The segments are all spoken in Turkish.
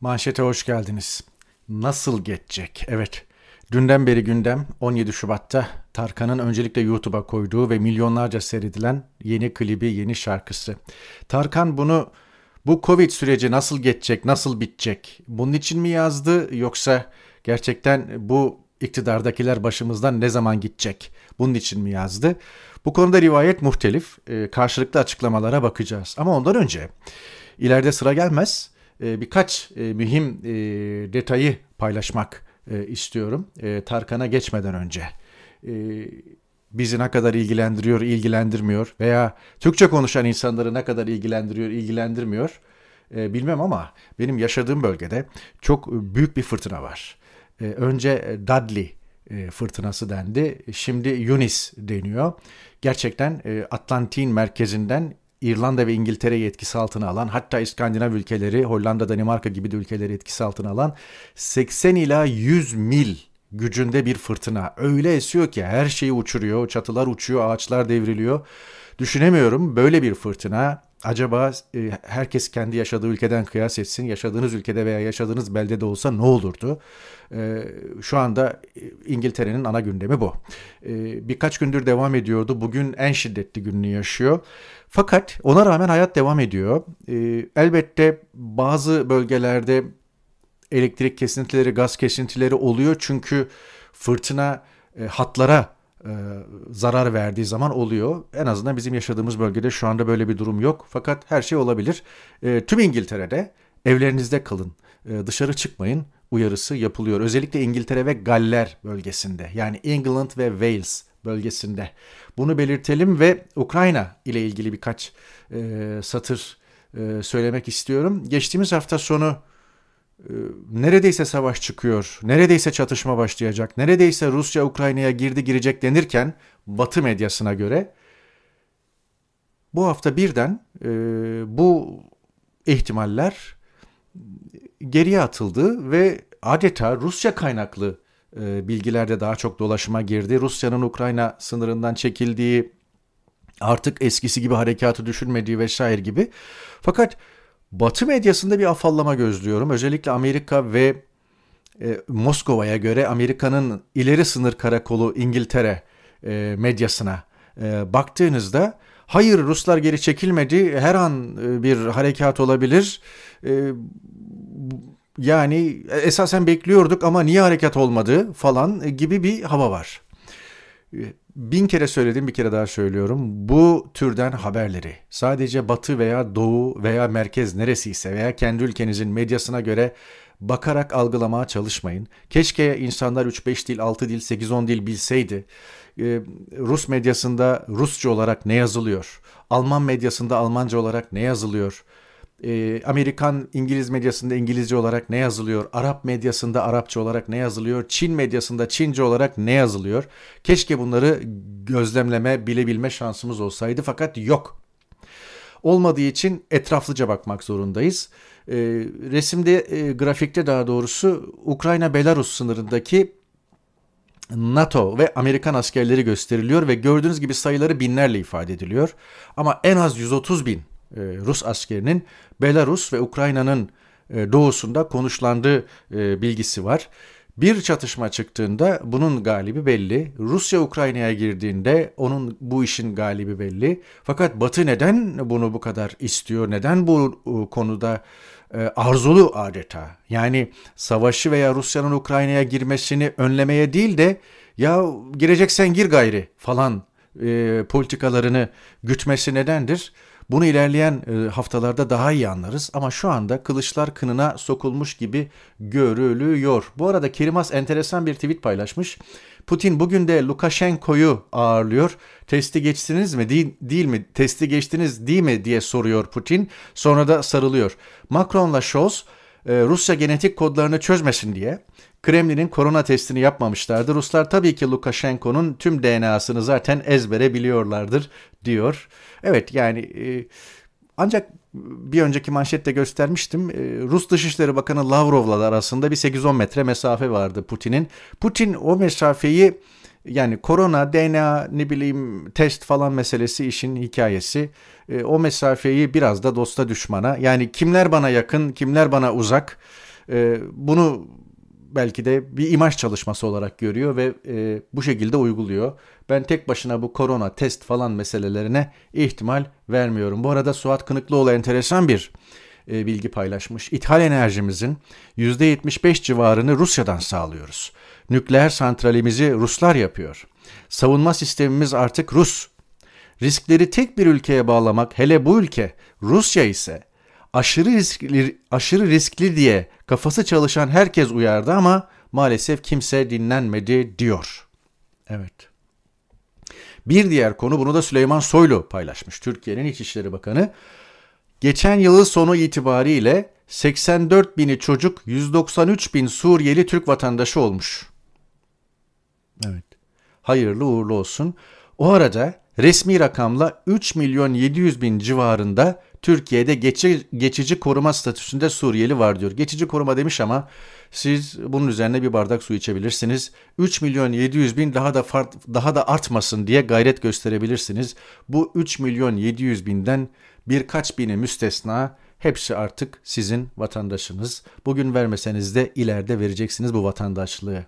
Manşete hoş geldiniz. Nasıl geçecek? Evet. Dünden beri gündem 17 Şubat'ta Tarkan'ın öncelikle YouTube'a koyduğu ve milyonlarca seyredilen yeni klibi, yeni şarkısı. Tarkan bunu bu Covid süreci nasıl geçecek, nasıl bitecek? Bunun için mi yazdı yoksa gerçekten bu iktidardakiler başımızdan ne zaman gidecek? Bunun için mi yazdı? Bu konuda rivayet muhtelif. Ee, karşılıklı açıklamalara bakacağız. Ama ondan önce ileride sıra gelmez e, birkaç e, mühim e, detayı paylaşmak istiyorum. Tarkan'a geçmeden önce. Bizi ne kadar ilgilendiriyor, ilgilendirmiyor veya Türkçe konuşan insanları ne kadar ilgilendiriyor, ilgilendirmiyor bilmem ama benim yaşadığım bölgede çok büyük bir fırtına var. Önce Dudley fırtınası dendi. Şimdi Yunis deniyor. Gerçekten Atlantik'in merkezinden İrlanda ve İngiltere'yi etkisi altına alan hatta İskandinav ülkeleri Hollanda, Danimarka gibi de ülkeleri etkisi altına alan 80 ila 100 mil gücünde bir fırtına. Öyle esiyor ki her şeyi uçuruyor, çatılar uçuyor, ağaçlar devriliyor. Düşünemiyorum böyle bir fırtına acaba e, herkes kendi yaşadığı ülkeden kıyas etsin. Yaşadığınız ülkede veya yaşadığınız beldede olsa ne olurdu? E, şu anda e, İngiltere'nin ana gündemi bu. Birkaç gündür devam ediyordu. Bugün en şiddetli gününü yaşıyor. Fakat ona rağmen hayat devam ediyor. Elbette bazı bölgelerde elektrik kesintileri, gaz kesintileri oluyor. Çünkü fırtına hatlara e, zarar verdiği zaman oluyor. En azından bizim yaşadığımız bölgede şu anda böyle bir durum yok. Fakat her şey olabilir. E, tüm İngiltere'de evlerinizde kalın, e, dışarı çıkmayın uyarısı yapılıyor. Özellikle İngiltere ve Galler bölgesinde yani England ve Wales bölgesinde. Bunu belirtelim ve Ukrayna ile ilgili birkaç e, satır e, söylemek istiyorum. Geçtiğimiz hafta sonu neredeyse savaş çıkıyor, neredeyse çatışma başlayacak, neredeyse Rusya Ukrayna'ya girdi girecek denirken Batı medyasına göre bu hafta birden e, bu ihtimaller geriye atıldı ve adeta Rusya kaynaklı e, bilgilerde daha çok dolaşıma girdi. Rusya'nın Ukrayna sınırından çekildiği, artık eskisi gibi harekatı düşünmediği vesaire gibi. Fakat Batı medyasında bir afallama gözlüyorum. Özellikle Amerika ve e, Moskova'ya göre Amerika'nın ileri sınır karakolu İngiltere e, medyasına e, baktığınızda hayır Ruslar geri çekilmedi her an e, bir harekat olabilir. E, yani esasen bekliyorduk ama niye harekat olmadı falan gibi bir hava var bin kere söyledim bir kere daha söylüyorum. Bu türden haberleri sadece batı veya doğu veya merkez neresiyse veya kendi ülkenizin medyasına göre bakarak algılamaya çalışmayın. Keşke insanlar 3-5 dil, 6 dil, 8-10 dil bilseydi. Ee, Rus medyasında Rusça olarak ne yazılıyor? Alman medyasında Almanca olarak ne yazılıyor? E, Amerikan İngiliz medyasında İngilizce olarak ne yazılıyor, Arap medyasında Arapça olarak ne yazılıyor, Çin medyasında Çince olarak ne yazılıyor. Keşke bunları gözlemleme, bilebilme şansımız olsaydı fakat yok. Olmadığı için etraflıca bakmak zorundayız. E, resimde, e, grafikte daha doğrusu Ukrayna-Belarus sınırındaki NATO ve Amerikan askerleri gösteriliyor ve gördüğünüz gibi sayıları binlerle ifade ediliyor. Ama en az 130 bin Rus askerinin Belarus ve Ukrayna'nın e, doğusunda konuşlandığı e, bilgisi var. Bir çatışma çıktığında bunun galibi belli. Rusya Ukrayna'ya girdiğinde onun bu işin galibi belli. Fakat Batı neden bunu bu kadar istiyor? Neden bu konuda arzulu adeta? Yani savaşı veya Rusya'nın Ukrayna'ya girmesini önlemeye değil de ya gireceksen gir gayri falan e, politikalarını gütmesi nedendir? Bunu ilerleyen e, haftalarda daha iyi anlarız ama şu anda kılıçlar kınına sokulmuş gibi görülüyor. Bu arada Kerimas enteresan bir tweet paylaşmış. Putin bugün de Lukashenko'yu ağırlıyor. Testi geçtiniz mi değil, değil mi? Testi geçtiniz değil mi diye soruyor Putin. Sonra da sarılıyor. Macron'la Scholz e, Rusya genetik kodlarını çözmesin diye Kremlin'in korona testini yapmamışlardı. Ruslar tabii ki Lukashenko'nun tüm DNA'sını zaten ezbere biliyorlardır diyor. Evet yani e, ancak bir önceki manşette göstermiştim. E, Rus Dışişleri Bakanı Lavrov'la arasında bir 8-10 metre mesafe vardı Putin'in. Putin o mesafeyi yani korona, DNA, ne bileyim test falan meselesi işin hikayesi. E, o mesafeyi biraz da dosta düşmana yani kimler bana yakın, kimler bana uzak bunu belki de bir imaj çalışması olarak görüyor ve e, bu şekilde uyguluyor. Ben tek başına bu korona test falan meselelerine ihtimal vermiyorum. Bu arada Suat Kınıklıoğlu enteresan bir e, bilgi paylaşmış. İthal enerjimizin %75 civarını Rusya'dan sağlıyoruz. Nükleer santralimizi Ruslar yapıyor. Savunma sistemimiz artık Rus. Riskleri tek bir ülkeye bağlamak, hele bu ülke Rusya ise aşırı riskli, aşırı riskli diye kafası çalışan herkes uyardı ama maalesef kimse dinlenmedi diyor. Evet. Bir diğer konu bunu da Süleyman Soylu paylaşmış. Türkiye'nin İçişleri Bakanı. Geçen yılı sonu itibariyle 84 bini çocuk 193 bin Suriyeli Türk vatandaşı olmuş. Evet. Hayırlı uğurlu olsun. O arada resmi rakamla 3 milyon 700 bin civarında Türkiye'de geçici, geçici koruma statüsünde Suriyeli var diyor. Geçici koruma demiş ama siz bunun üzerine bir bardak su içebilirsiniz. 3 milyon 700 bin daha da fart, daha da artmasın diye gayret gösterebilirsiniz. Bu 3 milyon 700 binden birkaç bini müstesna hepsi artık sizin vatandaşınız. Bugün vermeseniz de ileride vereceksiniz bu vatandaşlığı.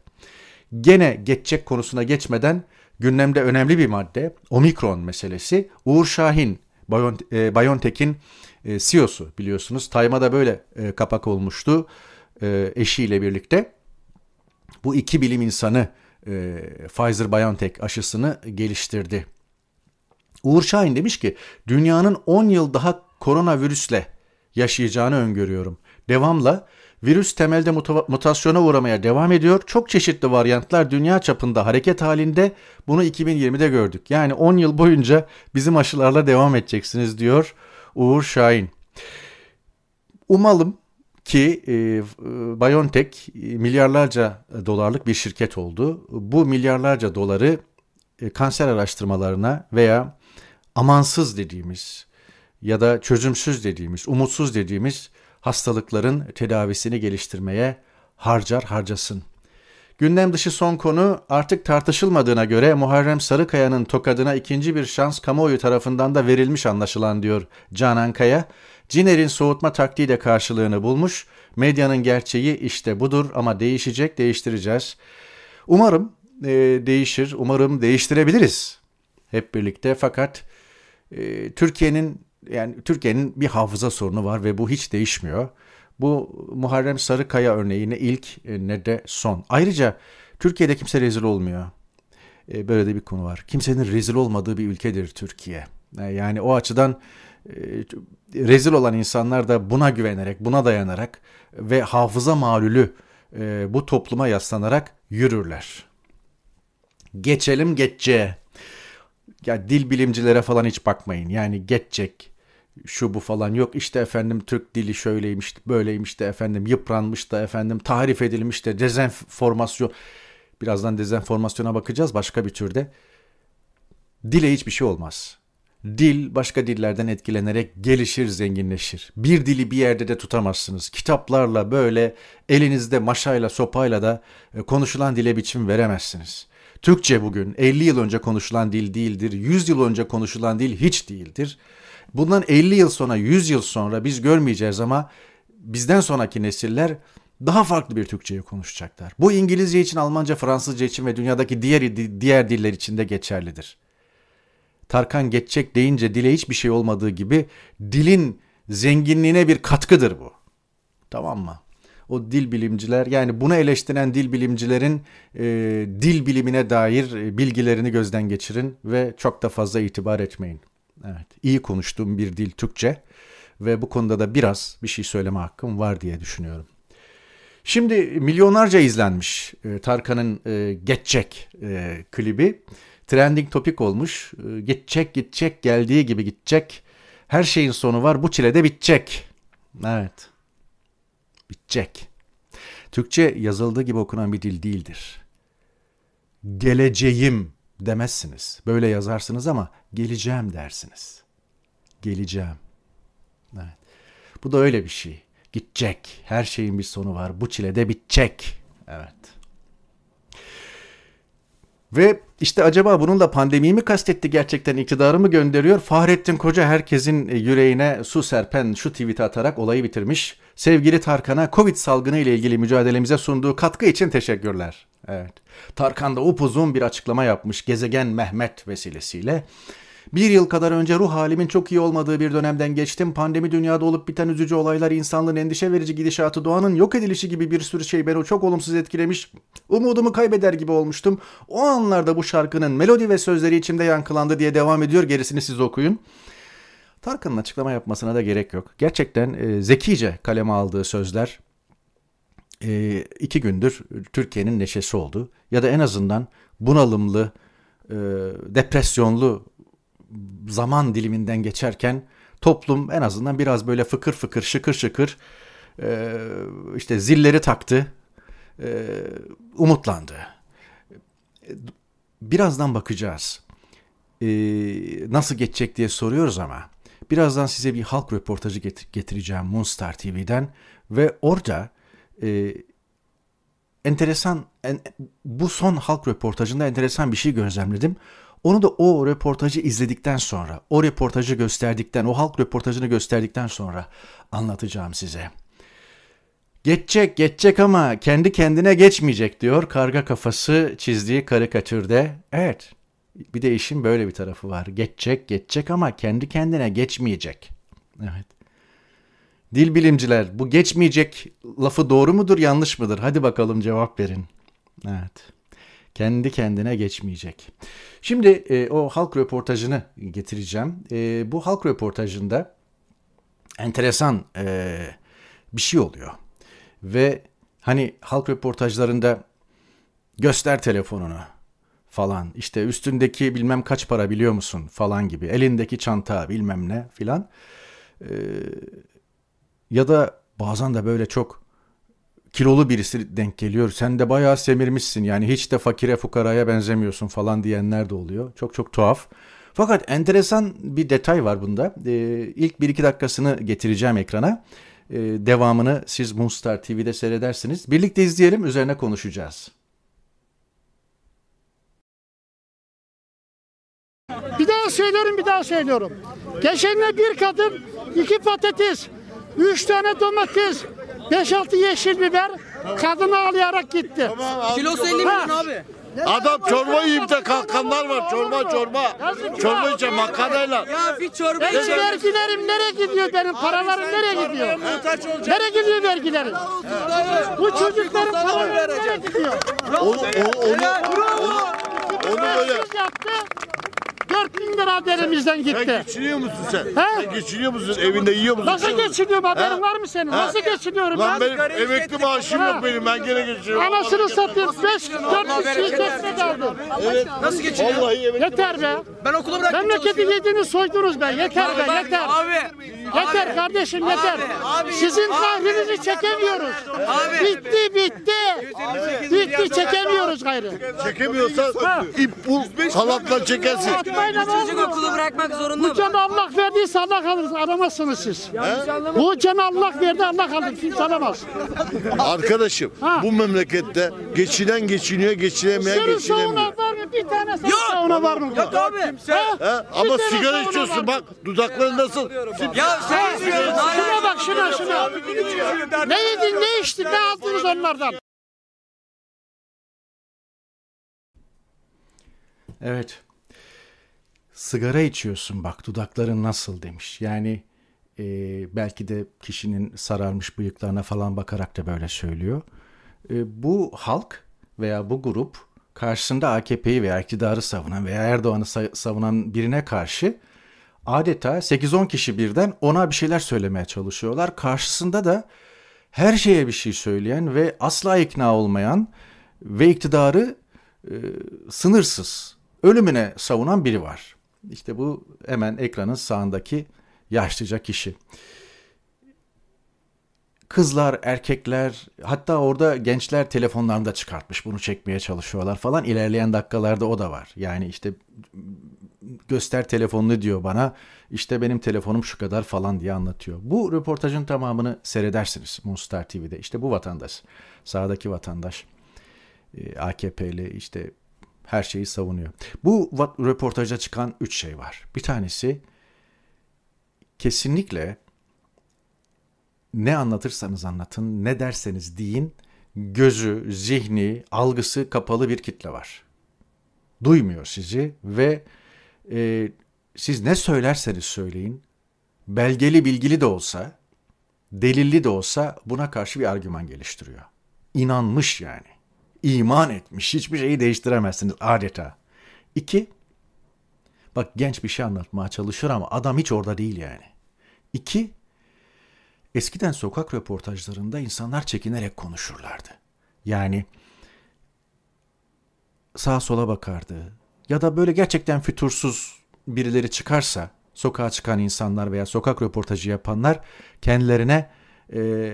Gene geçecek konusuna geçmeden gündemde önemli bir madde omikron meselesi. Uğur Şahin BioNTech'in e, CEO'su biliyorsunuz. Tayma da böyle e, kapak olmuştu e, eşiyle birlikte. Bu iki bilim insanı e, Pfizer-BioNTech aşısını geliştirdi. Uğur Şahin demiş ki dünyanın 10 yıl daha koronavirüsle yaşayacağını öngörüyorum. Devamla virüs temelde mutasyona uğramaya devam ediyor. Çok çeşitli varyantlar dünya çapında hareket halinde. Bunu 2020'de gördük. Yani 10 yıl boyunca bizim aşılarla devam edeceksiniz diyor Uğur Şahin. Umalım ki e, BioNTech milyarlarca dolarlık bir şirket oldu. Bu milyarlarca doları e, kanser araştırmalarına veya amansız dediğimiz ya da çözümsüz dediğimiz, umutsuz dediğimiz hastalıkların tedavisini geliştirmeye harcar harcasın. Gündem dışı son konu artık tartışılmadığına göre Muharrem Sarıkaya'nın tokadına ikinci bir şans kamuoyu tarafından da verilmiş anlaşılan diyor Canan Kaya. Ciner'in soğutma taktiği de karşılığını bulmuş. Medyanın gerçeği işte budur ama değişecek, değiştireceğiz. Umarım e, değişir, umarım değiştirebiliriz hep birlikte. Fakat e, Türkiye'nin yani Türkiye'nin bir hafıza sorunu var ve bu hiç değişmiyor. Bu Muharrem Sarıkaya örneği ne ilk e, ne de son. Ayrıca Türkiye'de kimse rezil olmuyor. E, böyle de bir konu var. Kimsenin rezil olmadığı bir ülkedir Türkiye. E, yani o açıdan rezil olan insanlar da buna güvenerek, buna dayanarak ve hafıza malulü bu topluma yaslanarak yürürler. Geçelim geçeceğe ya dil bilimcilere falan hiç bakmayın. Yani geçecek şu bu falan yok. İşte efendim Türk dili şöyleymiş, böyleymiş de efendim yıpranmış da efendim tarif edilmiş de dezenformasyon. Birazdan dezenformasyona bakacağız başka bir türde. Dile hiçbir şey olmaz. Dil başka dillerden etkilenerek gelişir, zenginleşir. Bir dili bir yerde de tutamazsınız. Kitaplarla böyle elinizde maşayla, sopayla da e, konuşulan dile biçim veremezsiniz. Türkçe bugün 50 yıl önce konuşulan dil değildir. 100 yıl önce konuşulan dil hiç değildir. Bundan 50 yıl sonra, 100 yıl sonra biz görmeyeceğiz ama bizden sonraki nesiller daha farklı bir Türkçeyi konuşacaklar. Bu İngilizce için, Almanca, Fransızca için ve dünyadaki diğer diğer diller için de geçerlidir. Tarkan geçecek deyince dile hiçbir şey olmadığı gibi dilin zenginliğine bir katkıdır bu. Tamam mı? O dil bilimciler yani bunu eleştiren dil bilimcilerin e, dil bilimine dair e, bilgilerini gözden geçirin ve çok da fazla itibar etmeyin. Evet, iyi konuştuğum bir dil Türkçe ve bu konuda da biraz bir şey söyleme hakkım var diye düşünüyorum. Şimdi milyonlarca izlenmiş e, Tarkan'ın e, Geçecek e, klibi. Trending topik olmuş. E, gidecek gidecek geldiği gibi gidecek. Her şeyin sonu var bu çile de bitecek. Evet bitecek. Türkçe yazıldığı gibi okunan bir dil değildir. Geleceğim demezsiniz. Böyle yazarsınız ama geleceğim dersiniz. Geleceğim. Evet. Bu da öyle bir şey. Gidecek. Her şeyin bir sonu var. Bu çile de bitecek. Evet. Ve işte acaba bununla pandemiyi mi kastetti gerçekten iktidarı mı gönderiyor? Fahrettin Koca herkesin yüreğine su serpen şu tweet'i atarak olayı bitirmiş. Sevgili Tarkan'a Covid salgını ile ilgili mücadelemize sunduğu katkı için teşekkürler. Evet. Tarkan da upuzun bir açıklama yapmış gezegen Mehmet vesilesiyle. Bir yıl kadar önce ruh halimin çok iyi olmadığı bir dönemden geçtim. Pandemi dünyada olup biten üzücü olaylar, insanlığın endişe verici gidişatı, doğanın yok edilişi gibi bir sürü şey beni çok olumsuz etkilemiş. Umudumu kaybeder gibi olmuştum. O anlarda bu şarkının melodi ve sözleri içimde yankılandı diye devam ediyor. Gerisini siz okuyun. Tarkan'ın açıklama yapmasına da gerek yok. Gerçekten e, zekice kaleme aldığı sözler e, iki gündür Türkiye'nin neşesi oldu. Ya da en azından bunalımlı, e, depresyonlu zaman diliminden geçerken toplum en azından biraz böyle fıkır fıkır şıkır şıkır e, işte zilleri taktı, e, umutlandı. Birazdan bakacağız. E, nasıl geçecek diye soruyoruz ama birazdan size bir halk röportajı getireceğim Moonstar TV'den ve orada e, enteresan en, bu son halk röportajında enteresan bir şey gözlemledim. Onu da o röportajı izledikten sonra, o röportajı gösterdikten, o halk röportajını gösterdikten sonra anlatacağım size. Geçecek, geçecek ama kendi kendine geçmeyecek diyor karga kafası çizdiği karikatürde. Evet, bir de işin böyle bir tarafı var. Geçecek, geçecek ama kendi kendine geçmeyecek. Evet. Dil bilimciler bu geçmeyecek lafı doğru mudur yanlış mıdır? Hadi bakalım cevap verin. Evet. Kendi kendine geçmeyecek. Şimdi e, o halk röportajını getireceğim. E, bu halk röportajında enteresan e, bir şey oluyor. Ve hani halk röportajlarında göster telefonunu falan işte üstündeki bilmem kaç para biliyor musun falan gibi elindeki çanta bilmem ne filan ee, ya da bazen de böyle çok kilolu birisi denk geliyor. Sen de bayağı semirmişsin yani hiç de fakire fukaraya benzemiyorsun falan diyenler de oluyor. Çok çok tuhaf. Fakat enteresan bir detay var bunda. Ee, ilk bir iki dakikasını getireceğim ekrana. Ee, devamını siz Moonstar TV'de seyredersiniz. Birlikte izleyelim, üzerine konuşacağız. Bir daha söylüyorum, bir daha söylüyorum. Geçen bir kadın, iki patates, üç tane domates, 5-6 yeşil biber kadın ağlayarak gitti. Kilosu 50 milyon abi. Adam çorba yiyip de kalkanlar var. Çorba çorba. Çorba içe makarnayla. Ya bir çorba Benim vergilerim nereye gidiyor benim? Paralarım nereye gidiyor? Nereye gidiyor vergilerim? Bu çocukların paraları nereye gidiyor? Onu, onu, onu, onu, onu böyle. Yaptı. 4 bin lira elimizden Sen gitti. geçiniyor musun sen? He? Sen geçiniyor musun? Evinde yiyor musun? Nasıl geçiniyorum haberin var mı senin? He? Nasıl geçiniyorum Lan ben? benim emekli maaşım yok benim. Ben gene geçiniyorum. Anasını satayım. 5 4 kişiyi kesmek aldım. Nasıl geçiniyor? Vallahi emekli Yeter be. Ben okulu bıraktım Memleketi çalışıyorum. yediğini soydunuz be. Yeter be yeter. Abi. Yeter kardeşim yeter. abi, Sizin abi. kahrinizi çekemiyoruz. Abi. Bitti bitti. Bitti çekemiyoruz gayrı. Çekemiyorsan ip bul halatla çekersin. Atmayla Çocuk okulu bırakmak zorunda Bu mı? canı Allah verdiyse Allah alır. Aramazsınız siz. Bu canı Allah verdi Allah alır. Kimse alamaz. Arkadaşım Ha. bu memlekette geçinen geçiniyor, geçinemeyen Senin geçinemiyor. sauna var mı? Bir tane sauna var mı? Yok abi. He? Ha? Ama sigara içiyorsun bak dudakların nasıl? Ya. Şuna bak şuna şuna. Ne yedin ne içtin ne aldınız onlardan? Evet. Sigara içiyorsun bak dudakların nasıl demiş. Yani e, belki de kişinin sararmış bıyıklarına falan bakarak da böyle söylüyor. E, bu halk veya bu grup karşısında AKP'yi veya iktidarı savunan veya Erdoğan'ı sa- savunan birine karşı adeta 8-10 kişi birden ona bir şeyler söylemeye çalışıyorlar. Karşısında da her şeye bir şey söyleyen ve asla ikna olmayan ve iktidarı e, sınırsız ölümüne savunan biri var. İşte bu hemen ekranın sağındaki yaşlıca kişi. Kızlar, erkekler, hatta orada gençler telefonlarını da çıkartmış bunu çekmeye çalışıyorlar falan. İlerleyen dakikalarda o da var. Yani işte göster telefonunu diyor bana. İşte benim telefonum şu kadar falan diye anlatıyor. Bu röportajın tamamını seyredersiniz Moonstar TV'de. İşte bu vatandaş, sağdaki vatandaş, e, AKP'li işte her şeyi savunuyor. Bu röportaja çıkan üç şey var. Bir tanesi kesinlikle ne anlatırsanız anlatın, ne derseniz deyin, gözü, zihni, algısı kapalı bir kitle var. Duymuyor sizi ve e, siz ne söylerseniz söyleyin, belgeli bilgili de olsa, delilli de olsa buna karşı bir argüman geliştiriyor. İnanmış yani. İman etmiş. Hiçbir şeyi değiştiremezsiniz adeta. İki, bak genç bir şey anlatmaya çalışır ama adam hiç orada değil yani. İki, eskiden sokak röportajlarında insanlar çekinerek konuşurlardı. Yani sağa sola bakardı. Ya da böyle gerçekten fütursuz birileri çıkarsa sokağa çıkan insanlar veya sokak röportajı yapanlar kendilerine e,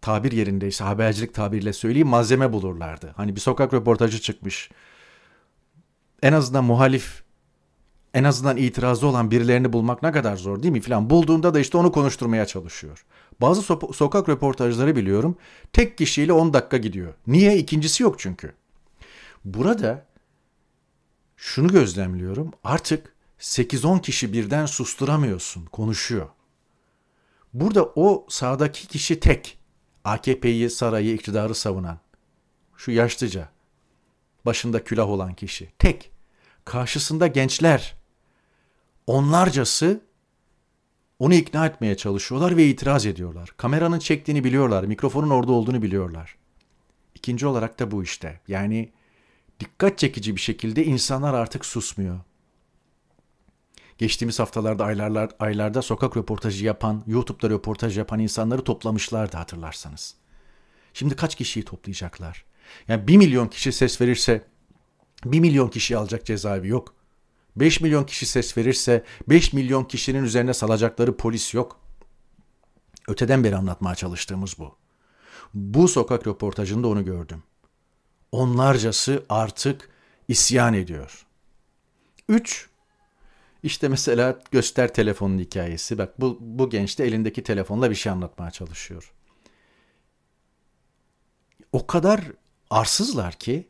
tabir yerindeyse habercilik tabiriyle söyleyeyim malzeme bulurlardı. Hani bir sokak röportajı çıkmış. En azından muhalif en azından itirazı olan birilerini bulmak ne kadar zor değil mi filan. Bulduğunda da işte onu konuşturmaya çalışıyor. Bazı so- sokak röportajları biliyorum tek kişiyle 10 dakika gidiyor. Niye? İkincisi yok çünkü. Burada şunu gözlemliyorum. Artık 8-10 kişi birden susturamıyorsun, konuşuyor. Burada o sağdaki kişi tek. AKP'yi, sarayı, iktidarı savunan. Şu yaşlıca. Başında külah olan kişi. Tek. Karşısında gençler. Onlarcası onu ikna etmeye çalışıyorlar ve itiraz ediyorlar. Kameranın çektiğini biliyorlar, mikrofonun orada olduğunu biliyorlar. İkinci olarak da bu işte. Yani dikkat çekici bir şekilde insanlar artık susmuyor. Geçtiğimiz haftalarda aylarlar, aylarda sokak röportajı yapan, YouTube'da röportaj yapan insanları toplamışlardı hatırlarsanız. Şimdi kaç kişiyi toplayacaklar? Yani bir milyon kişi ses verirse bir milyon kişi alacak cezaevi yok. 5 milyon kişi ses verirse 5 milyon kişinin üzerine salacakları polis yok. Öteden beri anlatmaya çalıştığımız bu. Bu sokak röportajında onu gördüm. Onlarcası artık isyan ediyor. 3. İşte mesela göster telefonun hikayesi. Bak bu, bu genç de elindeki telefonla bir şey anlatmaya çalışıyor. O kadar arsızlar ki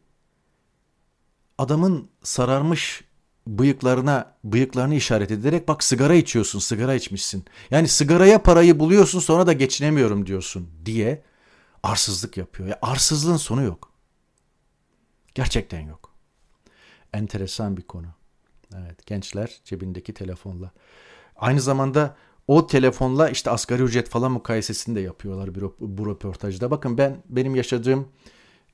adamın sararmış bıyıklarına bıyıklarını işaret ederek bak sigara içiyorsun, sigara içmişsin. Yani sigaraya parayı buluyorsun sonra da geçinemiyorum diyorsun diye arsızlık yapıyor. Ya arsızlığın sonu yok. Gerçekten yok. Enteresan bir konu. Evet, gençler cebindeki telefonla. Aynı zamanda o telefonla işte asgari ücret falan mukayesesini de yapıyorlar bu, bu röportajda. Bakın ben benim yaşadığım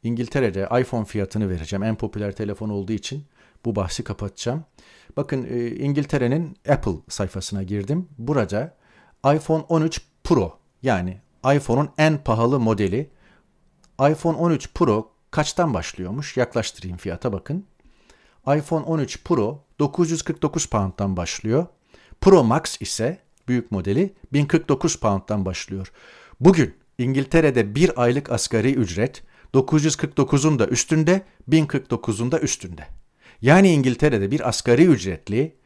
İngiltere'de iPhone fiyatını vereceğim. En popüler telefon olduğu için bu bahsi kapatacağım. Bakın e, İngiltere'nin Apple sayfasına girdim. Burada iPhone 13 Pro yani iPhone'un en pahalı modeli iPhone 13 Pro kaçtan başlıyormuş? Yaklaştırayım fiyata bakın. iPhone 13 Pro 949 pound'dan başlıyor. Pro Max ise büyük modeli 1049 pound'dan başlıyor. Bugün İngiltere'de bir aylık asgari ücret 949'un da üstünde, 1049'un da üstünde. Yani İngiltere'de bir asgari ücretli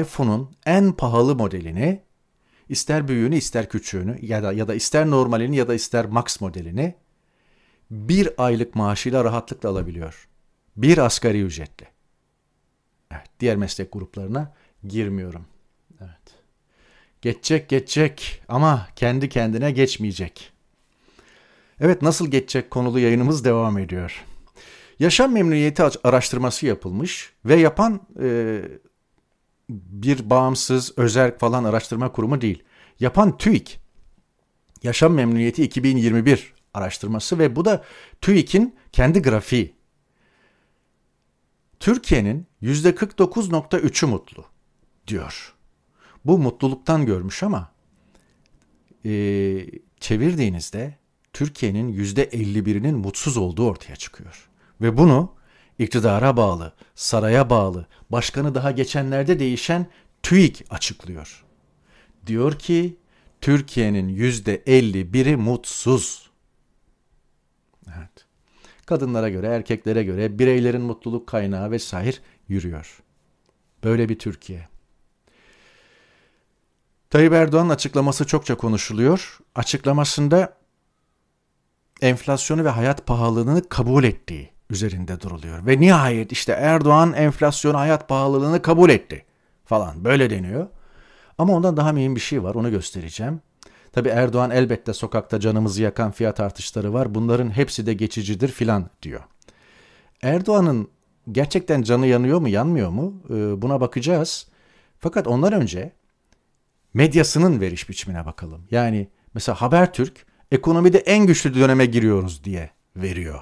iPhone'un en pahalı modelini ister büyüğünü ister küçüğünü ya da ya da ister normalini ya da ister max modelini bir aylık maaşıyla rahatlıkla alabiliyor. Bir asgari ücretli. Evet, diğer meslek gruplarına girmiyorum. Evet. Geçecek geçecek ama kendi kendine geçmeyecek. Evet nasıl geçecek konulu yayınımız devam ediyor. Yaşam memnuniyeti araştırması yapılmış ve yapan e, bir bağımsız, özerk falan araştırma kurumu değil. Yapan TÜİK. Yaşam memnuniyeti 2021 araştırması ve bu da TÜİK'in kendi grafiği. Türkiye'nin %49.3'ü mutlu diyor. Bu mutluluktan görmüş ama e, çevirdiğinizde Türkiye'nin %51'inin mutsuz olduğu ortaya çıkıyor. Ve bunu iktidara bağlı, saraya bağlı, başkanı daha geçenlerde değişen TÜİK açıklıyor. Diyor ki Türkiye'nin %51'i mutsuz. Evet. Kadınlara göre, erkeklere göre bireylerin mutluluk kaynağı vesaire yürüyor. Böyle bir Türkiye. Tayyip Erdoğan'ın açıklaması çokça konuşuluyor. Açıklamasında enflasyonu ve hayat pahalılığını kabul ettiği üzerinde duruluyor. Ve nihayet işte Erdoğan enflasyon hayat pahalılığını kabul etti falan böyle deniyor. Ama ondan daha mühim bir şey var onu göstereceğim. Tabi Erdoğan elbette sokakta canımızı yakan fiyat artışları var. Bunların hepsi de geçicidir filan diyor. Erdoğan'ın gerçekten canı yanıyor mu yanmıyor mu ee, buna bakacağız. Fakat ondan önce medyasının veriş biçimine bakalım. Yani mesela Habertürk ekonomide en güçlü döneme giriyoruz diye veriyor.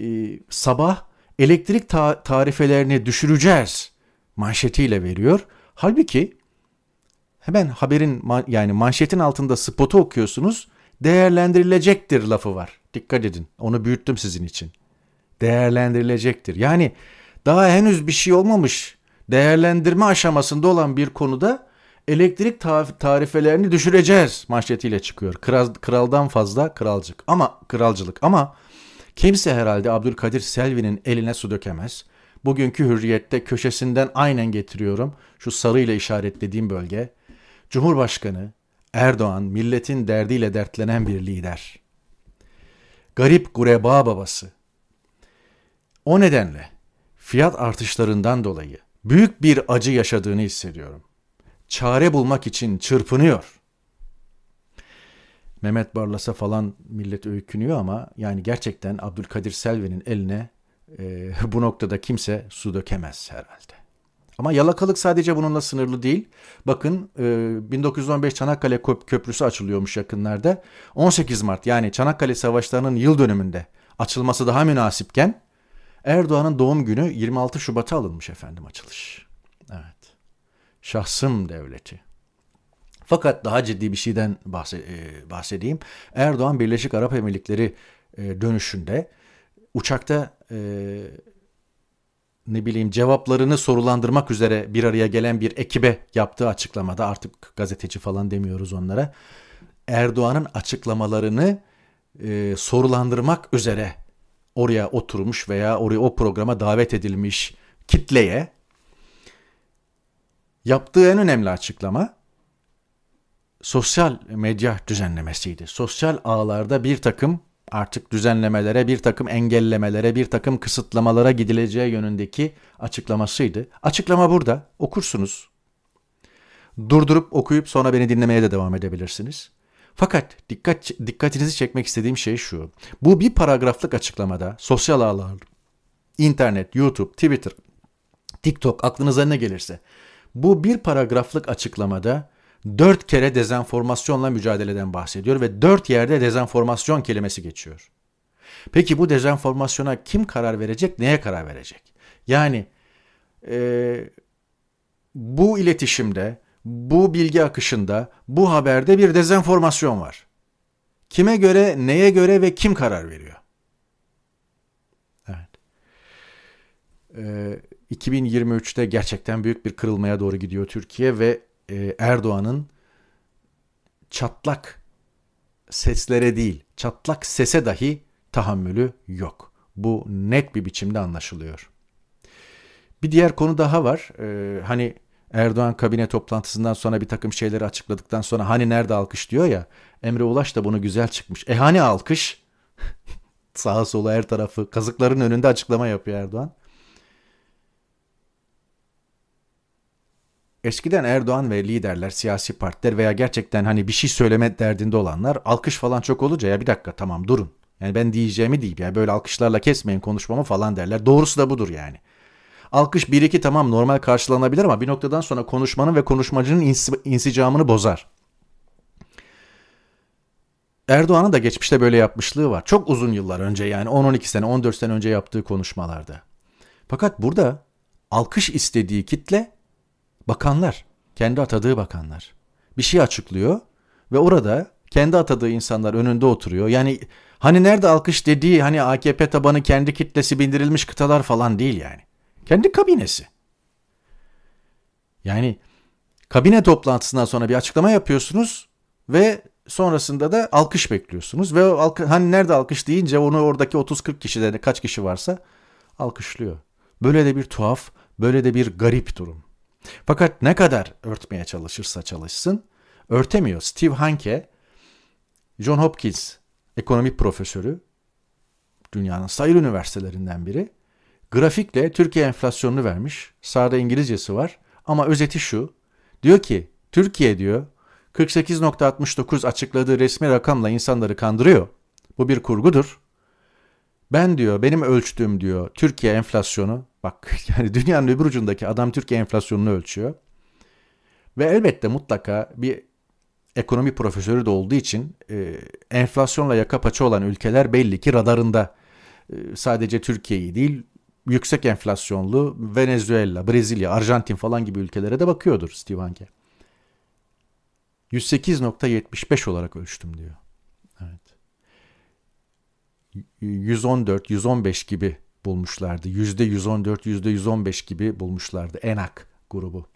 Ee, sabah elektrik ta- tarifelerini düşüreceğiz manşetiyle veriyor. Halbuki hemen haberin yani manşetin altında spotu okuyorsunuz. Değerlendirilecektir lafı var. Dikkat edin. Onu büyüttüm sizin için. Değerlendirilecektir. Yani daha henüz bir şey olmamış. Değerlendirme aşamasında olan bir konuda elektrik tarifelerini düşüreceğiz manşetiyle çıkıyor. Kral, kraldan fazla kralcık ama kralcılık ama kimse herhalde Abdülkadir Selvi'nin eline su dökemez. Bugünkü hürriyette köşesinden aynen getiriyorum. Şu sarıyla işaretlediğim bölge. Cumhurbaşkanı Erdoğan milletin derdiyle dertlenen bir lider. Garip gureba babası. O nedenle fiyat artışlarından dolayı büyük bir acı yaşadığını hissediyorum. Çare bulmak için çırpınıyor. Mehmet Barlas'a falan millet öykünüyor ama yani gerçekten Abdülkadir Selvi'nin eline e, bu noktada kimse su dökemez herhalde. Ama yalakalık sadece bununla sınırlı değil. Bakın e, 1915 Çanakkale Köprüsü açılıyormuş yakınlarda. 18 Mart yani Çanakkale Savaşları'nın yıl dönümünde açılması daha münasipken Erdoğan'ın doğum günü 26 Şubat'a alınmış efendim açılış. Evet. Şahsım devleti. Fakat daha ciddi bir şeyden e, bahsedeyim. Erdoğan Birleşik Arap Emirlikleri e, dönüşünde uçakta e, ne bileyim cevaplarını sorulandırmak üzere bir araya gelen bir ekibe yaptığı açıklamada artık gazeteci falan demiyoruz onlara. Erdoğan'ın açıklamalarını e, sorulandırmak üzere oraya oturmuş veya oraya o programa davet edilmiş kitleye yaptığı en önemli açıklama sosyal medya düzenlemesiydi. Sosyal ağlarda bir takım artık düzenlemelere, bir takım engellemelere, bir takım kısıtlamalara gidileceği yönündeki açıklamasıydı. Açıklama burada. Okursunuz. Durdurup okuyup sonra beni dinlemeye de devam edebilirsiniz. Fakat dikkat dikkatinizi çekmek istediğim şey şu. Bu bir paragraflık açıklamada sosyal ağlar, internet, YouTube, Twitter, TikTok aklınıza ne gelirse bu bir paragraflık açıklamada dört kere dezenformasyonla mücadeleden bahsediyor ve dört yerde dezenformasyon kelimesi geçiyor. Peki bu dezenformasyona kim karar verecek, neye karar verecek? Yani e, bu iletişimde, bu bilgi akışında, bu haberde bir dezenformasyon var. Kime göre, neye göre ve kim karar veriyor? Evet. Ee, 2023'te gerçekten büyük bir kırılmaya doğru gidiyor Türkiye ve e, Erdoğan'ın çatlak seslere değil, çatlak sese dahi tahammülü yok. Bu net bir biçimde anlaşılıyor. Bir diğer konu daha var. Ee, hani Erdoğan kabine toplantısından sonra bir takım şeyleri açıkladıktan sonra hani nerede alkış diyor ya. Emre Ulaş da bunu güzel çıkmış. E hani alkış? Sağa sola her tarafı kazıkların önünde açıklama yapıyor Erdoğan. Eskiden Erdoğan ve liderler, siyasi partiler veya gerçekten hani bir şey söyleme derdinde olanlar alkış falan çok olunca ya bir dakika tamam durun. Yani ben diyeceğimi diyeyim yani böyle alkışlarla kesmeyin konuşmamı falan derler. Doğrusu da budur yani. Alkış bir iki tamam normal karşılanabilir ama bir noktadan sonra konuşmanın ve konuşmacının ins- insicamını bozar. Erdoğan'ın da geçmişte böyle yapmışlığı var. Çok uzun yıllar önce yani 10-12 sene 14 sene önce yaptığı konuşmalarda. Fakat burada alkış istediği kitle bakanlar, kendi atadığı bakanlar. Bir şey açıklıyor ve orada kendi atadığı insanlar önünde oturuyor. Yani hani nerede alkış dediği hani AKP tabanı kendi kitlesi bindirilmiş kıtalar falan değil yani. Kendi kabinesi. Yani kabine toplantısından sonra bir açıklama yapıyorsunuz ve sonrasında da alkış bekliyorsunuz ve o hani nerede alkış deyince onu oradaki 30-40 kişide kaç kişi varsa alkışlıyor. Böyle de bir tuhaf, böyle de bir garip durum. Fakat ne kadar örtmeye çalışırsa çalışsın örtemiyor. Steve Hanke, John Hopkins ekonomi profesörü dünyanın sayılı üniversitelerinden biri. Grafikle Türkiye enflasyonunu vermiş. Sağda İngilizcesi var. Ama özeti şu. Diyor ki Türkiye diyor 48.69 açıkladığı resmi rakamla insanları kandırıyor. Bu bir kurgudur. Ben diyor benim ölçtüğüm diyor Türkiye enflasyonu bak yani dünyanın öbür ucundaki adam Türkiye enflasyonunu ölçüyor. Ve elbette mutlaka bir ekonomi profesörü de olduğu için e, enflasyonla yaka paça olan ülkeler belli ki radarında. E, sadece Türkiye'yi değil yüksek enflasyonlu Venezuela, Brezilya, Arjantin falan gibi ülkelere de bakıyordur Steve Hanke. 108.75 olarak ölçtüm diyor. Evet. 114, 115 gibi bulmuşlardı. %114, %115 gibi bulmuşlardı. ENAK grubu.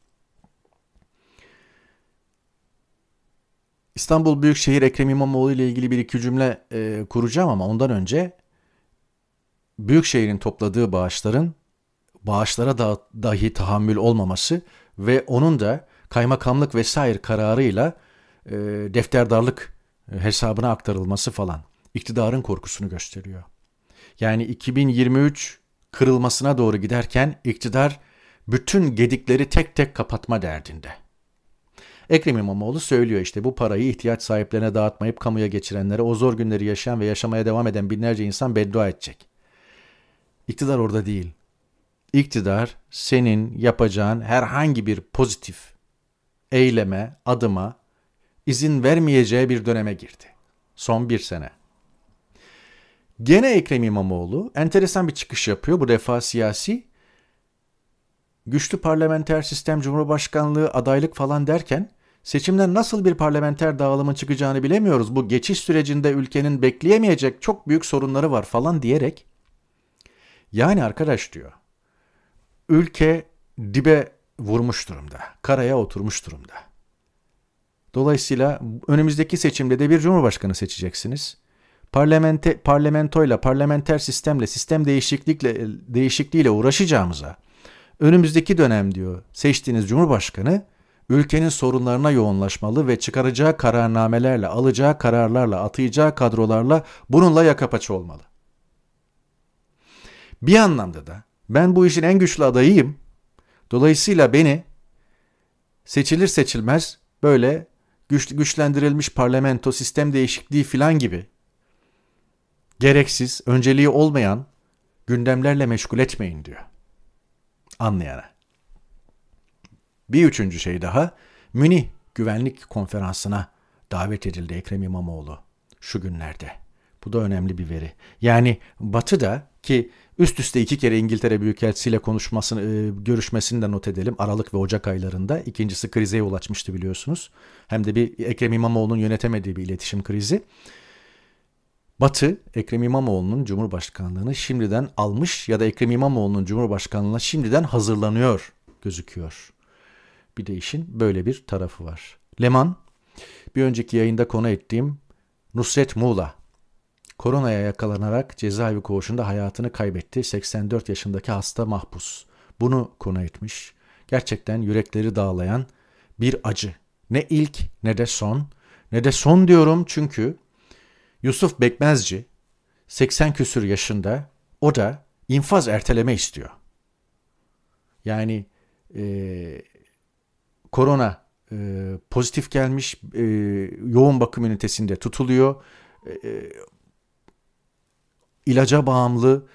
İstanbul Büyükşehir Ekrem İmamoğlu ile ilgili bir iki cümle e, kuracağım ama ondan önce Büyükşehir'in topladığı bağışların bağışlara da, dahi tahammül olmaması ve onun da kaymakamlık vesaire kararıyla e, defterdarlık hesabına aktarılması falan iktidarın korkusunu gösteriyor. Yani 2023 kırılmasına doğru giderken iktidar bütün gedikleri tek tek kapatma derdinde. Ekrem İmamoğlu söylüyor işte bu parayı ihtiyaç sahiplerine dağıtmayıp kamuya geçirenlere o zor günleri yaşayan ve yaşamaya devam eden binlerce insan beddua edecek. İktidar orada değil. İktidar senin yapacağın herhangi bir pozitif eyleme, adıma izin vermeyeceği bir döneme girdi. Son bir sene. Gene Ekrem İmamoğlu enteresan bir çıkış yapıyor. Bu defa siyasi. Güçlü parlamenter sistem, cumhurbaşkanlığı, adaylık falan derken seçimden nasıl bir parlamenter dağılımın çıkacağını bilemiyoruz. Bu geçiş sürecinde ülkenin bekleyemeyecek çok büyük sorunları var falan diyerek yani arkadaş diyor ülke dibe vurmuş durumda. Karaya oturmuş durumda. Dolayısıyla önümüzdeki seçimde de bir cumhurbaşkanı seçeceksiniz. Parlamente, parlamentoyla, parlamenter sistemle, sistem değişiklikle, değişikliğiyle uğraşacağımıza önümüzdeki dönem diyor seçtiğiniz cumhurbaşkanı ülkenin sorunlarına yoğunlaşmalı ve çıkaracağı kararnamelerle, alacağı kararlarla, atayacağı kadrolarla bununla yaka paça olmalı. Bir anlamda da ben bu işin en güçlü adayıyım. Dolayısıyla beni seçilir seçilmez böyle güç, güçlendirilmiş parlamento, sistem değişikliği filan gibi gereksiz, önceliği olmayan gündemlerle meşgul etmeyin diyor. Anlayana. Bir üçüncü şey daha, Münih Güvenlik Konferansı'na davet edildi Ekrem İmamoğlu şu günlerde. Bu da önemli bir veri. Yani Batı'da ki üst üste iki kere İngiltere Büyükelçisiyle konuşmasını, e, görüşmesini de not edelim. Aralık ve Ocak aylarında. İkincisi krize yol açmıştı biliyorsunuz. Hem de bir Ekrem İmamoğlu'nun yönetemediği bir iletişim krizi. Batı Ekrem İmamoğlu'nun Cumhurbaşkanlığını şimdiden almış ya da Ekrem İmamoğlu'nun Cumhurbaşkanlığına şimdiden hazırlanıyor gözüküyor. Bir de işin böyle bir tarafı var. Leman, bir önceki yayında konu ettiğim Nusret Muğla, koronaya yakalanarak cezaevi koğuşunda hayatını kaybetti. 84 yaşındaki hasta mahpus. Bunu konu etmiş. Gerçekten yürekleri dağlayan bir acı. Ne ilk ne de son. Ne de son diyorum çünkü Yusuf Bekmezci 80 küsür yaşında o da infaz erteleme istiyor. Yani e, korona e, pozitif gelmiş e, yoğun bakım ünitesinde tutuluyor. E, ilaca bağımlı,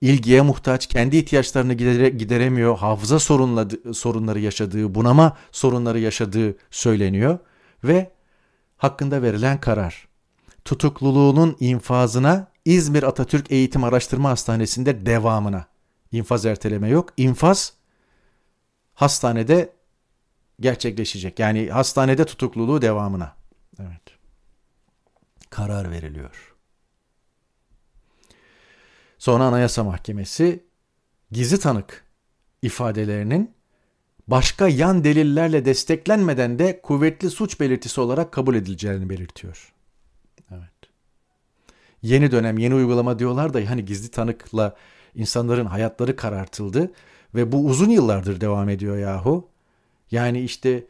ilgiye muhtaç, kendi ihtiyaçlarını gidere, gideremiyor, hafıza sorunla, sorunları yaşadığı, bunama sorunları yaşadığı söyleniyor ve hakkında verilen karar tutukluluğunun infazına İzmir Atatürk Eğitim Araştırma Hastanesi'nde devamına. İnfaz erteleme yok. İnfaz hastanede gerçekleşecek. Yani hastanede tutukluluğu devamına. Evet. Karar veriliyor. Sonra Anayasa Mahkemesi gizli tanık ifadelerinin başka yan delillerle desteklenmeden de kuvvetli suç belirtisi olarak kabul edileceğini belirtiyor. Yeni dönem, yeni uygulama diyorlar da hani gizli tanıkla insanların hayatları karartıldı ve bu uzun yıllardır devam ediyor yahu. Yani işte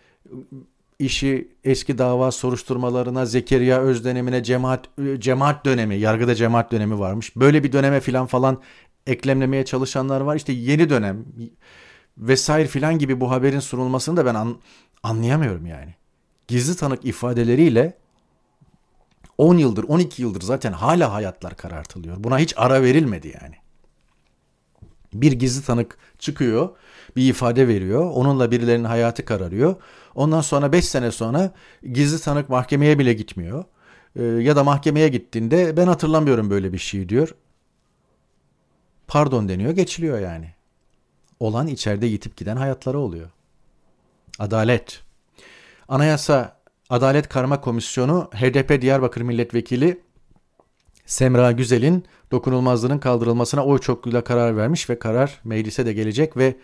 işi eski dava soruşturmalarına, Zekeriya Öz dönemine, cemaat, cemaat dönemi, yargıda cemaat dönemi varmış. Böyle bir döneme filan falan eklemlemeye çalışanlar var. İşte yeni dönem vesaire filan gibi bu haberin sunulmasını da ben an, anlayamıyorum yani. Gizli tanık ifadeleriyle 10 yıldır 12 yıldır zaten hala hayatlar karartılıyor. Buna hiç ara verilmedi yani. Bir gizli tanık çıkıyor, bir ifade veriyor. Onunla birilerinin hayatı kararıyor. Ondan sonra 5 sene sonra gizli tanık mahkemeye bile gitmiyor. Ee, ya da mahkemeye gittiğinde ben hatırlamıyorum böyle bir şey diyor. Pardon deniyor, geçiliyor yani. Olan içeride yitip giden hayatları oluyor. Adalet. Anayasa Adalet Karma Komisyonu HDP Diyarbakır Milletvekili Semra Güzel'in dokunulmazlığının kaldırılmasına oy çokluğuyla karar vermiş ve karar meclise de gelecek ve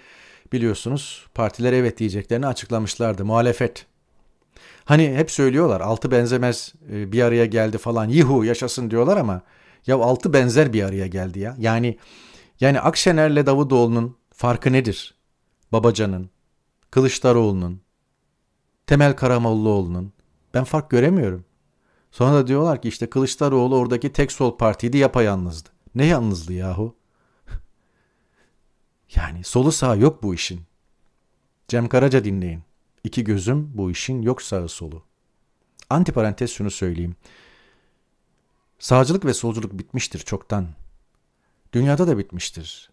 biliyorsunuz partiler evet diyeceklerini açıklamışlardı. Muhalefet. Hani hep söylüyorlar altı benzemez e, bir araya geldi falan. Yihu yaşasın diyorlar ama ya altı benzer bir araya geldi ya. Yani yani Akşener'le Davutoğlu'nun farkı nedir? Babacan'ın, Kılıçdaroğlu'nun, Temel Karamollaoğlu'nun. Ben fark göremiyorum. Sonra da diyorlar ki işte Kılıçdaroğlu oradaki tek sol partiydi yapayalnızdı. Ne yalnızlığı yahu? yani solu sağ yok bu işin. Cem Karaca dinleyin. İki gözüm bu işin yok sağı solu. Antiparantez şunu söyleyeyim. Sağcılık ve solculuk bitmiştir çoktan. Dünyada da bitmiştir.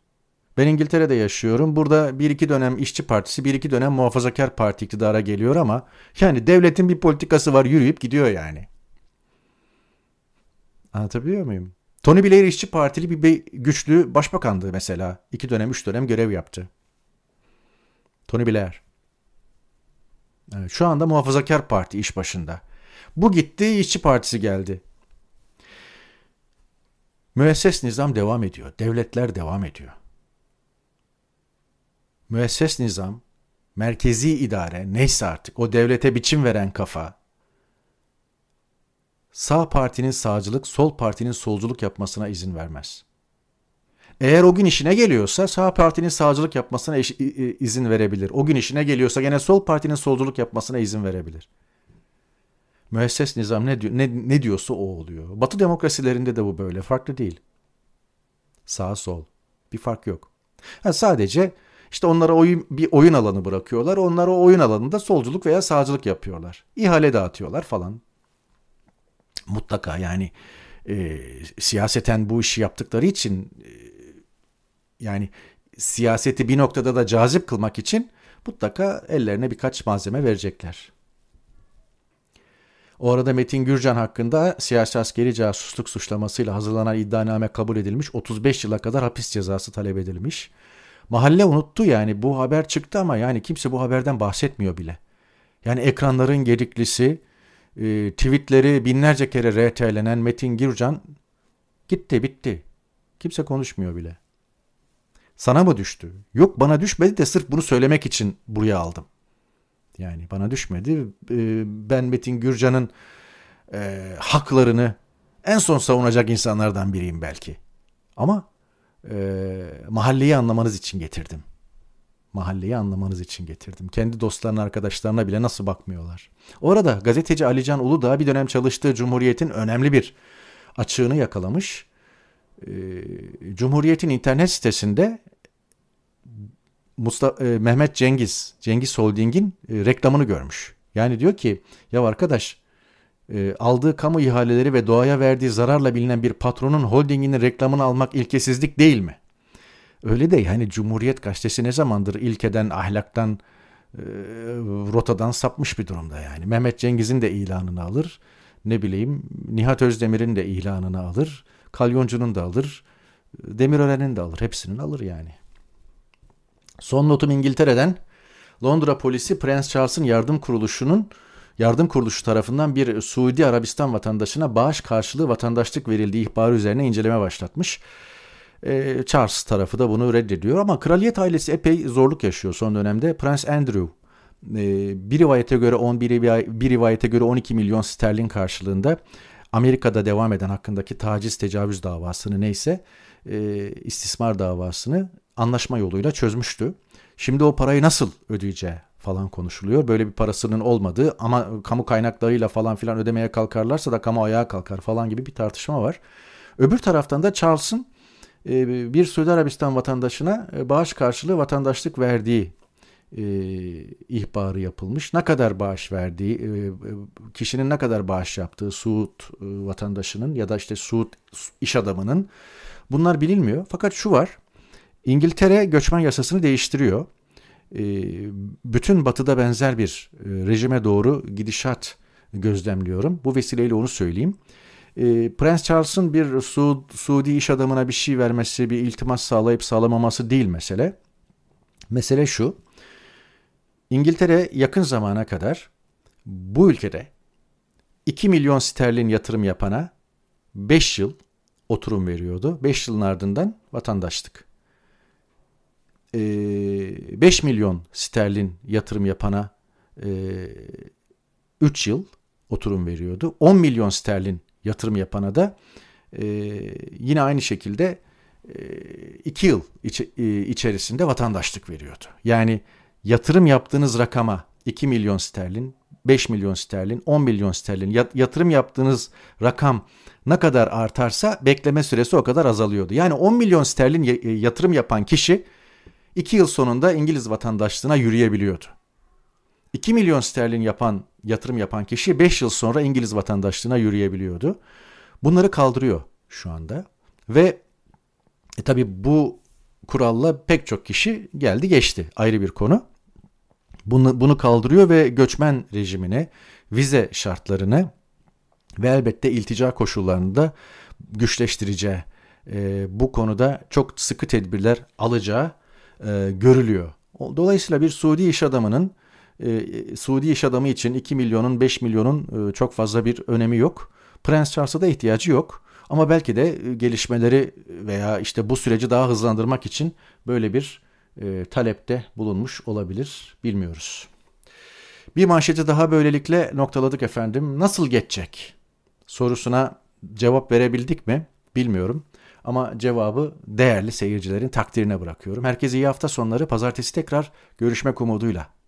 Ben İngiltere'de yaşıyorum. Burada bir iki dönem işçi partisi, bir iki dönem muhafazakar parti iktidara geliyor ama yani devletin bir politikası var yürüyüp gidiyor yani. Anlatabiliyor muyum? Tony Blair işçi partili bir güçlü başbakandı mesela. İki dönem, üç dönem görev yaptı. Tony Blair. Evet, şu anda muhafazakar parti iş başında. Bu gitti, işçi partisi geldi. Müesses nizam devam ediyor. Devletler devam ediyor. Müesses nizam, merkezi idare neyse artık o devlete biçim veren kafa sağ partinin sağcılık, sol partinin solculuk yapmasına izin vermez. Eğer o gün işine geliyorsa sağ partinin sağcılık yapmasına izin verebilir. O gün işine geliyorsa gene sol partinin solculuk yapmasına izin verebilir. Müesses nizam ne, diyor, ne, ne diyorsa o oluyor. Batı demokrasilerinde de bu böyle. Farklı değil. Sağ sol. Bir fark yok. Ha, sadece işte onlara oyun, bir oyun alanı bırakıyorlar. Onlar o oyun alanında solculuk veya sağcılık yapıyorlar. İhale dağıtıyorlar falan. Mutlaka yani e, siyaseten bu işi yaptıkları için e, yani siyaseti bir noktada da cazip kılmak için mutlaka ellerine birkaç malzeme verecekler. O arada Metin Gürcan hakkında siyasi askeri casusluk suçlamasıyla hazırlanan iddianame kabul edilmiş. 35 yıla kadar hapis cezası talep edilmiş. Mahalle unuttu yani bu haber çıktı ama yani kimse bu haberden bahsetmiyor bile. Yani ekranların gediklisi, e, tweetleri binlerce kere RT'lenen Metin Gürcan gitti bitti. Kimse konuşmuyor bile. Sana mı düştü? Yok bana düşmedi de sırf bunu söylemek için buraya aldım. Yani bana düşmedi. E, ben Metin Gürcan'ın e, haklarını en son savunacak insanlardan biriyim belki. Ama e, mahalleyi anlamanız için getirdim. Mahalleyi anlamanız için getirdim. Kendi dostlarına, arkadaşlarına bile nasıl bakmıyorlar. Orada gazeteci Alican Uludağ bir dönem çalıştığı Cumhuriyet'in önemli bir açığını yakalamış. E, Cumhuriyet'in internet sitesinde Mustafa, e, Mehmet Cengiz, Cengiz Holding'in e, reklamını görmüş. Yani diyor ki ya arkadaş e, aldığı kamu ihaleleri ve doğaya verdiği zararla bilinen bir patronun holdinginin reklamını almak ilkesizlik değil mi? Öyle de yani Cumhuriyet Gazetesi ne zamandır ilkeden, ahlaktan, e, rotadan sapmış bir durumda yani. Mehmet Cengiz'in de ilanını alır. Ne bileyim Nihat Özdemir'in de ilanını alır. Kalyoncu'nun da alır. Demirören'in de alır. Hepsinin alır yani. Son notum İngiltere'den. Londra polisi Prens Charles'ın yardım kuruluşunun yardım kuruluşu tarafından bir Suudi Arabistan vatandaşına bağış karşılığı vatandaşlık verildiği ihbarı üzerine inceleme başlatmış. Ee, Charles tarafı da bunu reddediyor ama kraliyet ailesi epey zorluk yaşıyor son dönemde. Prens Andrew e, bir rivayete göre 11 bir rivayete göre 12 milyon sterlin karşılığında Amerika'da devam eden hakkındaki taciz tecavüz davasını neyse e, istismar davasını anlaşma yoluyla çözmüştü. Şimdi o parayı nasıl ödeyeceği falan konuşuluyor. Böyle bir parasının olmadığı ama kamu kaynaklarıyla falan filan ödemeye kalkarlarsa da kamu ayağa kalkar falan gibi bir tartışma var. Öbür taraftan da Charles'ın e, bir Suudi Arabistan vatandaşına e, bağış karşılığı vatandaşlık verdiği e, ihbarı yapılmış. Ne kadar bağış verdiği, kişinin ne kadar bağış yaptığı Suud vatandaşının ya da işte Suud iş adamının bunlar bilinmiyor. Fakat şu var, İngiltere göçmen yasasını değiştiriyor. E, bütün batıda benzer bir e, rejime doğru gidişat gözlemliyorum. Bu vesileyle onu söyleyeyim. E, Prens Charles'ın bir Su Suudi iş adamına bir şey vermesi, bir iltimas sağlayıp sağlamaması değil mesele. Mesele şu. İngiltere yakın zamana kadar bu ülkede 2 milyon sterlin yatırım yapana 5 yıl oturum veriyordu. 5 yılın ardından vatandaşlık. 5 milyon sterlin yatırım yapana 3 yıl oturum veriyordu. 10 milyon sterlin yatırım yapana da yine aynı şekilde 2 yıl içerisinde vatandaşlık veriyordu. Yani yatırım yaptığınız rakama 2 milyon sterlin, 5 milyon sterlin, 10 milyon sterlin yatırım yaptığınız rakam ne kadar artarsa bekleme süresi o kadar azalıyordu. Yani 10 milyon sterlin yatırım yapan kişi 2 yıl sonunda İngiliz vatandaşlığına yürüyebiliyordu. 2 milyon sterlin yapan yatırım yapan kişi 5 yıl sonra İngiliz vatandaşlığına yürüyebiliyordu. Bunları kaldırıyor şu anda ve e, tabi bu kuralla pek çok kişi geldi geçti ayrı bir konu. Bunu, bunu kaldırıyor ve göçmen rejimine, vize şartlarını ve elbette iltica koşullarını da güçleştireceği e, bu konuda çok sıkı tedbirler alacağı e, görülüyor. Dolayısıyla bir Suudi iş adamının e, Suudi iş adamı için 2 milyonun 5 milyonun e, çok fazla bir önemi yok. Prens Charles'a da ihtiyacı yok. Ama belki de e, gelişmeleri veya işte bu süreci daha hızlandırmak için böyle bir e, talepte bulunmuş olabilir. Bilmiyoruz. Bir manşeti daha böylelikle noktaladık efendim. Nasıl geçecek? Sorusuna cevap verebildik mi? Bilmiyorum. Ama cevabı değerli seyircilerin takdirine bırakıyorum. Herkese iyi hafta sonları. Pazartesi tekrar görüşmek umuduyla.